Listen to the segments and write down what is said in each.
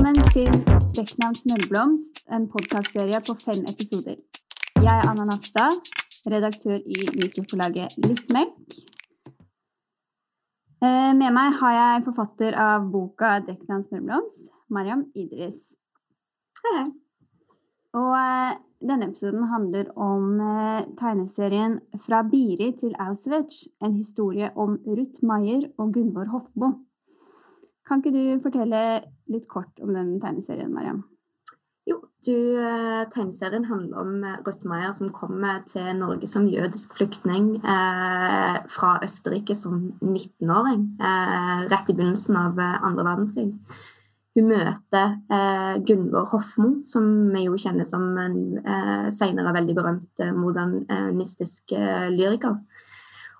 Dekknavn smørblomst, en podkastserie på fem episoder. Jeg er Anna Nafstad, redaktør i mikroforlaget Litt melk. Eh, med meg har jeg forfatter av boka 'Dekknavn smørblomst', Mariam Idris. Hei, hei. Og eh, denne episoden handler om eh, tegneserien 'Fra Biri til Auschwitz', en historie om Ruth Maier og Gunvor Hofmo. Kan ikke du fortelle litt kort om den tegneserien, Mariam? Jo, du, eh, tegneserien handler om eh, Ruth Meier som kommer til Norge som jødisk flyktning eh, fra Østerrike som 19-åring. Eh, rett i begynnelsen av eh, andre verdenskrig. Hun møter eh, Gunvor Hofmo, som vi jo kjenner som en eh, senere veldig berømt modernistisk lyriker.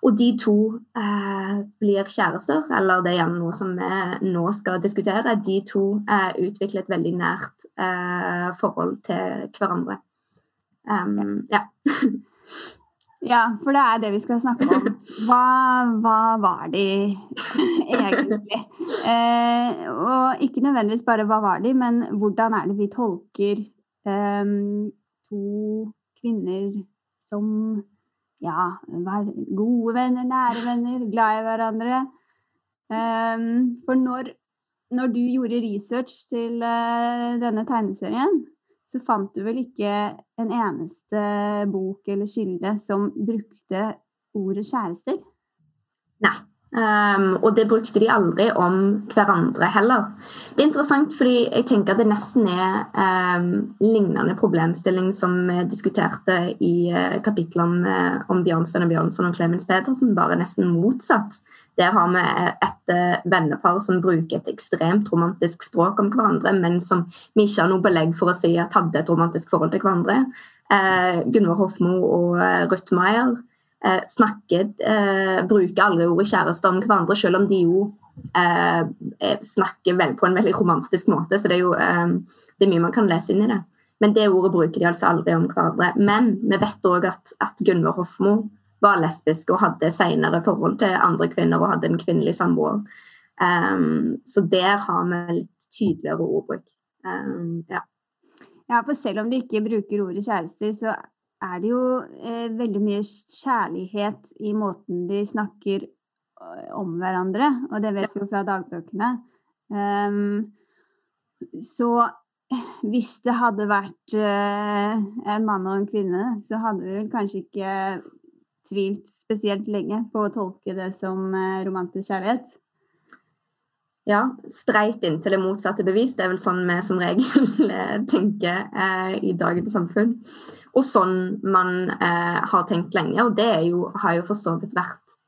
Og de to eh, blir kjærester, eller det er gjerne noe som vi nå skal diskutere. De to eh, utvikler et veldig nært eh, forhold til hverandre. Um, ja. ja, for det er det vi skal snakke om. Hva, hva var de egentlig? Eh, og ikke nødvendigvis bare hva var de, men hvordan er det vi tolker to kvinner som ja, gode venner, nære venner, glad i hverandre. Um, for når, når, du gjorde research til uh, denne tegneserien, så fant du vel ikke en eneste bok eller kilde som brukte ordet kjærester? Nei. Um, og det brukte de aldri om hverandre heller. Det er interessant fordi jeg tenker at det nesten er um, lignende problemstilling som vi diskuterte i uh, kapittelet om, uh, om Bjørnstein og Bjørnson og Clemens Petersen, bare nesten motsatt. Der har vi et uh, vennepar som bruker et ekstremt romantisk språk om hverandre, men som vi ikke har noe belegg for å si at hadde et romantisk forhold til hverandre. Gunvor Hofmo og Ruth Maier eh, snakker, eh, bruker aldri ordet kjæreste om hverandre, selv om de jo eh, eh, snakker vel på en veldig romantisk måte. Så det er jo eh, det er mye man kan lese inn i det. Men det ordet bruker de altså aldri om hverandre. Men vi vet òg at, at Gunvor Hofmo var lesbisk og hadde senere forhold til andre kvinner og hadde en kvinnelig samboer. Um, så der har vi litt tydeligere ordbruk. Um, ja. ja, for selv om de ikke bruker ordet kjærester, så er det jo eh, veldig mye kjærlighet i måten de snakker eh, om hverandre, og det vet vi jo fra dagbøkene. Um, så hvis det hadde vært uh, en mann og en kvinne, så hadde vi vel kanskje ikke tvilt spesielt lenge på å tolke det som uh, romantisk kjærlighet. Ja, streit inntil det motsatte bevis. Det er vel sånn vi som regel tenker eh, i dagens samfunn. Og sånn man eh, har tenkt lenge. Og det jo, har jo for så vidt vært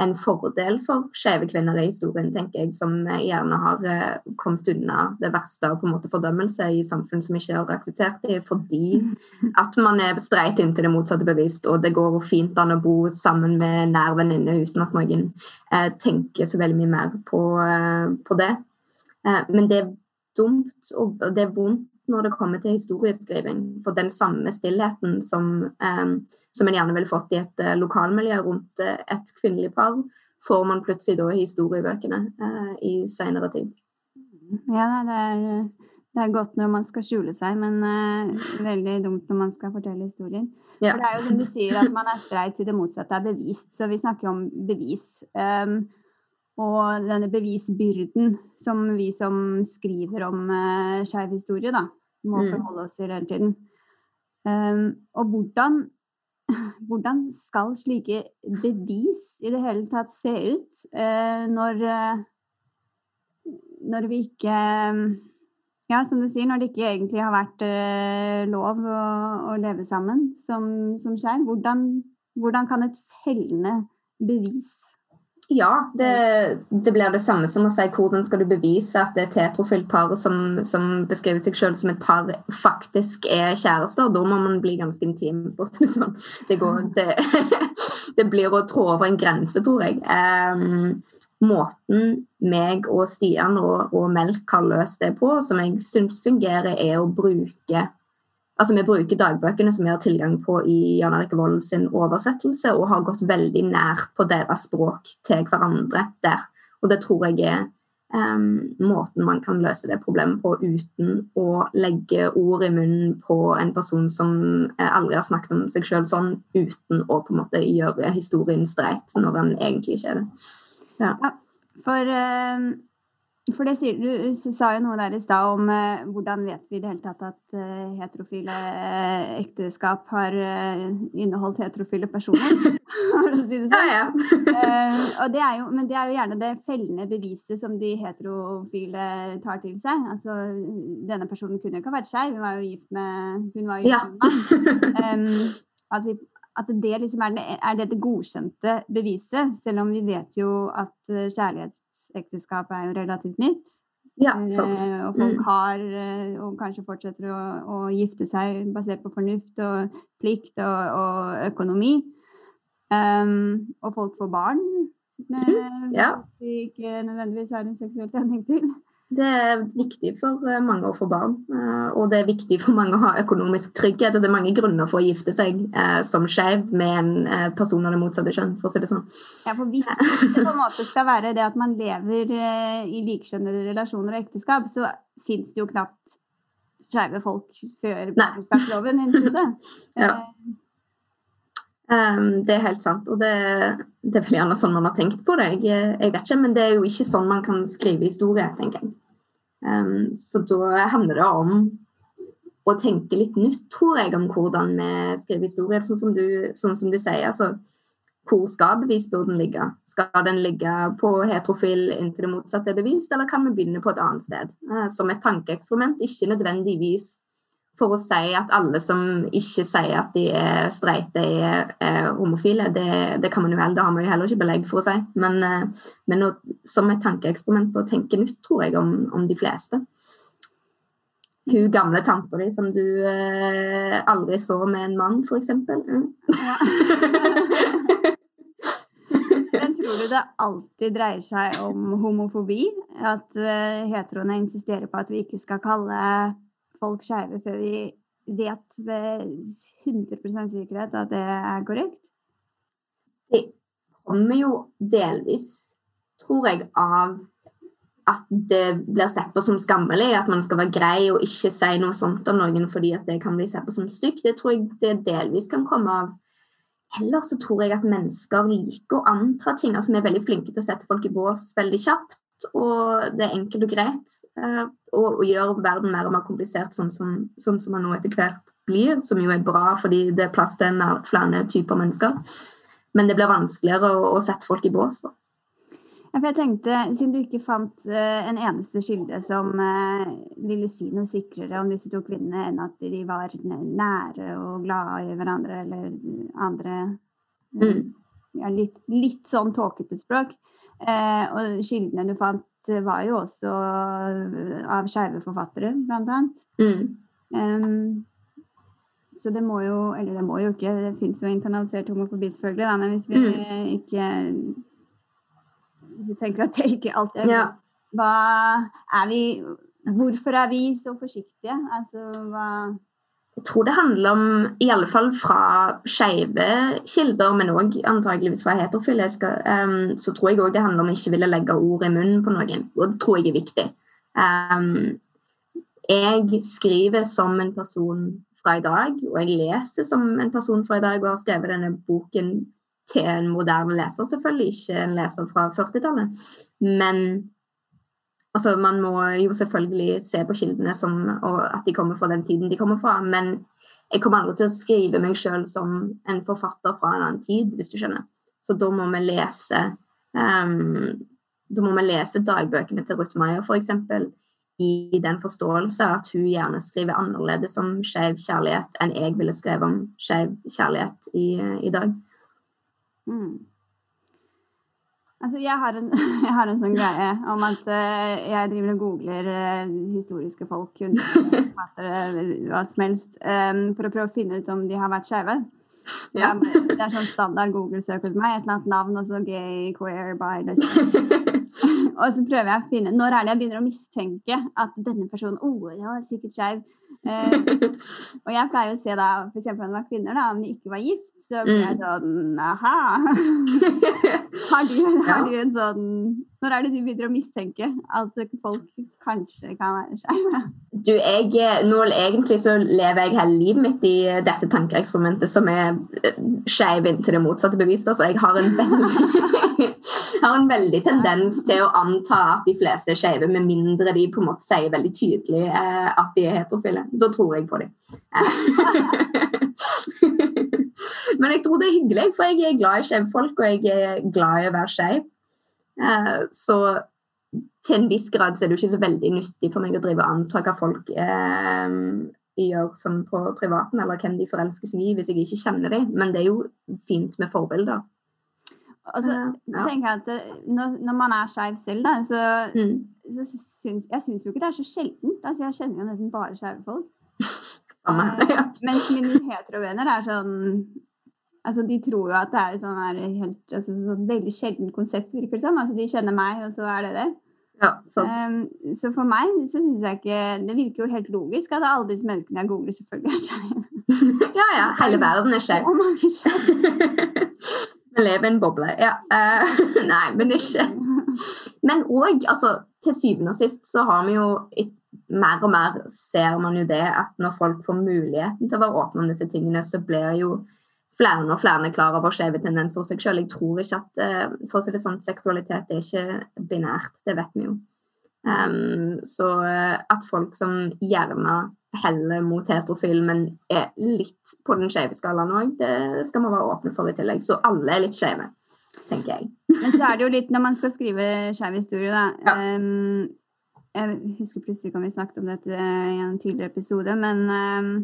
en fordel for skeive kvinner i historien, tenker jeg, som gjerne har eh, kommet unna det verste av på en måte fordømmelse i samfunn som ikke har akseptert det, fordi at man er streit inntil det motsatte bevisst, og det går fint an å bo sammen med nær venninne uten at noen eh, tenker så veldig mye mer på, eh, på det. Eh, men det er dumt, og det er vondt når det kommer til historieskriving. For den samme stillheten som, um, som en gjerne ville fått i et uh, lokalmiljø rundt uh, et kvinnelig par, får man plutselig da i historiebøkene uh, i seinere tid. Ja, det er, det er, godt når man skal skjule seg, men veldig dumt når man skal fortelle historier. Ja. For det er jo som du sier, at man er streit til det motsatte er bevist. Så vi snakker om bevis. Um, og denne bevisbyrden som vi som skriver om uh, skeiv historie, da, må mm. forholde oss til hele tiden. Um, og hvordan, hvordan skal slike bevis i det hele tatt se ut uh, når, uh, når vi ikke Ja, som du sier, når det ikke egentlig har vært uh, lov å, å, leve sammen som, som skeiv. Hvordan, hvordan kan et fellende bevis ja, det, det, blir det samme som å si hvordan skal du bevise at det tetrofylt par som, som, beskriver seg selv som et par, faktisk er kjærester. Da må man bli ganske intim. sånn. Det, går, det, det, blir å trå over en grense, tror jeg. Um, måten meg og Stian og, og Melk har løst det på, som jeg syns fungerer, er å bruke Altså, Vi bruker dagbøkene som vi har tilgang på i Jan Erik Vold sin oversettelse, og har gått veldig nært på deres språk til hverandre der. Og det tror jeg er um, måten man kan løse det problemet på uten å legge ord i munnen på en person som aldri har snakket om seg sjøl sånn, uten å på en måte gjøre historien streit når den egentlig ikke er det. Ja. ja for uh for det sier, Du sa jo noe der i stad om eh, hvordan vet vi i det hele tatt at eh, heterofile uh, ekteskap har inneholdt heterofile personer, for å si det sånn. Ja, ja. det jo, men det er jo gjerne det fellende beviset som de heterofile tar til seg. Altså, denne personen kunne jo ikke ha vært skeiv, hun var jo gift med hun var jo ja. um, at, vi, at, det liksom er, det, er det det godkjente beviset, selv om vi vet jo at kjærlighet ekteskap er jo relativt nytt. Ja, sant. Eh, og folk mm. har, eh, og kanskje fortsetter å, å, gifte seg basert på fornuft og plikt og, og økonomi. Um, og folk får barn mm. ja. ikke nødvendigvis har en seksuell tenning til. Det er viktig for eh, mange å få barn, eh, og det er viktig for mange å ha økonomisk trygghet. Altså, det er mange grunner for å gifte seg eh, som skeiv med en person av det motsatte kjønn, for å si det sånn. Ja, for hvis det på en måte skal være det at man lever i likekjønnede relasjoner og ekteskap, så fins det jo knapt skeive folk før partnerskapsloven ja. Um, det er helt sant, og det, det, er vel gjerne sånn man har tenkt på det. Jeg, jeg, vet ikke, Men det er jo ikke sånn man kan skrive historie, tenker jeg. Um, så da handler det om å tenke litt nytt, tror jeg, om hvordan vi skriver historie. Sånn som du, sånn som du sier. altså hvor skal bevisbyrden ligge? Skal den ligge på heterofil inntil det motsatte er bevist, eller kan vi begynne på et annet sted? Uh, som et tankeeksperiment, ikke nødvendigvis for å si at alle som ikke sier at de er streite, er, er homofile. Det, det, kan man jo heller, det har man jo heller ikke belegg for å si. Men, eh, men å, som et tankeeksperiment å tenke nytt, tror jeg, om, om de fleste. Hun gamle tanta di som du eh, aldri så med en mann, f.eks. Mm. Ja. Men tror du det alltid dreier seg om homofobi? At uh, heteroene insisterer på at vi ikke skal kalle folk skeive før vi vet med 100% sikkerhet at det er korrekt? Det kommer jo delvis, tror jeg, av at det blir sett på som skammelig, at man skal være grei og ikke si noe sånt om noen fordi at det kan bli sett på som stygt. Det tror jeg det delvis kan komme av. Ellers så tror jeg at mennesker liker å anta ting. altså Vi er veldig flinke til å sette folk i bås veldig kjapt og det er enkelt og greit. Eh, og, og gjør verden mer og mer komplisert, sånn som, sånn som man nå etter hvert blir. Som jo er bra fordi det er plass til mer, flere typer mennesker. Men det blir vanskeligere å, å sette folk i bås. da. Ja, for jeg tenkte, Siden du ikke fant uh, en eneste kilde som uh, ville si noe sikrere om disse to kvinnene enn at de var nære og glade i hverandre, eller andre mm. ja, litt, litt, sånn tåkete språk, Eh, og kildene du fant, var jo også eh, av skeive forfattere, blant annet. Mm. Um, så det må jo Eller det må jo ikke, det fins jo internalisert homofobi, selvfølgelig, da, men hvis vi mm. ikke Hvis vi tenker at det ikke alltid er ja. Hva er vi Hvorfor er vi så forsiktige? Altså hva tror det handler om, i alle fall fra skeive kilder, men òg antageligvis fra heterofile, um, så tror jeg òg det handler om ikke ville legge ord i munnen på noen. Og det tror jeg er viktig. Um, jeg skriver som en person fra i dag, og jeg leser som en person fra i dag, og har skrevet denne boken til en moderne leser, selvfølgelig, ikke en leser fra 40-tallet. Men Altså, man må jo selvfølgelig se på kildene som, og at de kommer fra den tiden de kommer fra. Men jeg kommer aldri til å skrive meg sjøl som en forfatter fra en annen tid, hvis du skjønner. Så da må vi lese um, Da må vi lese dagbøkene til Ruth Maier, f.eks. I den forståelse at hun gjerne skriver annerledes om skeiv kjærlighet enn jeg ville skrevet om skeiv kjærlighet i, i dag. Mm. Altså, jeg har, en, jeg har, en, sånn greie om at uh, jeg driver og googler uh, historiske folk, forfattere, hva som helst, um, for å prøve å finne ut om de har vært skeive. Ja. det er sånn standard Google-søk hos meg. Et eller annet navn, og så gay, queer, bi Og så prøver jeg å finne Når er det jeg begynner å mistenke at denne personen oh, ja, sikkert skeiv. Eh, og jeg pleier å se da, f.eks. om det var kvinner, da, om de ikke var gift, så blir jeg mm. sånn aha. Har du, har du en sånn Når er det du begynner å mistenke at folk kanskje kan være skeive? Du, jeg, nå egentlig så lever jeg hele livet mitt i dette tankeeksperimentet som er eh, skeiv inntil det motsatte bevist. Altså, jeg har en, veldig, har en veldig tendens til å anta at de fleste er skeive, med mindre de på en måte sier veldig tydelig eh, at de er heterofile. Da tror jeg på dem. Men jeg tror det er hyggelig, for jeg er glad i skeive folk, og jeg er glad i å være skeiv. Eh, så til en viss grad så er det jo ikke så veldig nyttig for meg å drive og anta hva folk eh, gjør som på privaten, eller hvem de forelsker seg i, hvis jeg ikke kjenner dem. Men det er jo fint med forbilder. Og så ja. tenker jeg at det, når, når, man er skeiv selv, da, så, mm. så syns jeg syns jo ikke det er så sjeldent. Altså, jeg kjenner jo nesten bare skeive folk. Samme. Uh, mens mine heterovenner er sånn Altså, de tror jo at det er sånn her helt altså, sånn veldig sjeldent konsept, virker det som. Altså, de kjenner meg, og så er det det. Ja, um, så for meg så syns jeg ikke Det virker jo helt logisk at alle disse menneskene jeg googler, selvfølgelig er skeive. ja, ja. Hele verden er skeiv. Vi lever i en boble. Ja. Uh, nei, men ikke. Men òg, altså, til syvende og sist så har vi jo mer og mer ser man jo det at når folk får muligheten til å være åpne om disse tingene, så blir jo flere og flere er klar over skjeve tendenser hos seg sjøl. Jeg tror ikke at eh, for å si det sånn, seksualitet er ikke binært, det vet vi jo. Um, så eh, at folk som gjerne heller mot heterofil, men er litt på den skeive skalaen òg, det skal man være åpne for i tillegg. Så alle er litt skeive, tenker jeg. men så er det jo litt når man skal skrive skeiv historie, da. Ja. Um, jeg husker plutselig om vi snakket om dette i en tidligere episode, men um,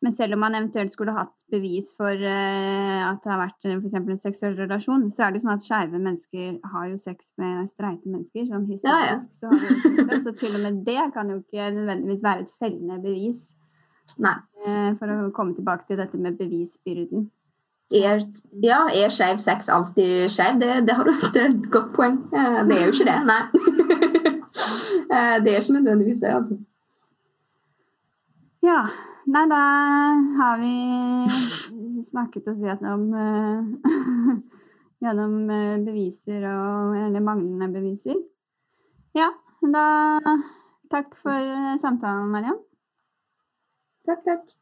men selv om man eventuelt skulle hatt bevis for uh, at det har vært f.eks. en seksuell relasjon, så er det jo sånn at skeive mennesker har jo sex med streite mennesker. Sånn historisk. Ja, ja. Så, så, til og med det kan jo ikke nødvendigvis være et fellende bevis. Uh, for å komme tilbake til dette med bevisbyrden. Er, ja, er skeiv sex alltid skeiv? Det, det, har du det er et godt poeng. Det er jo ikke det, nei. det er ikke nødvendigvis det, altså. Ja. Nei, da har vi snakket oss gjennom uh, Gjennom uh, beviser og Eller manglende beviser. Ja, da Takk for samtalen, Mariam. Takk, takk.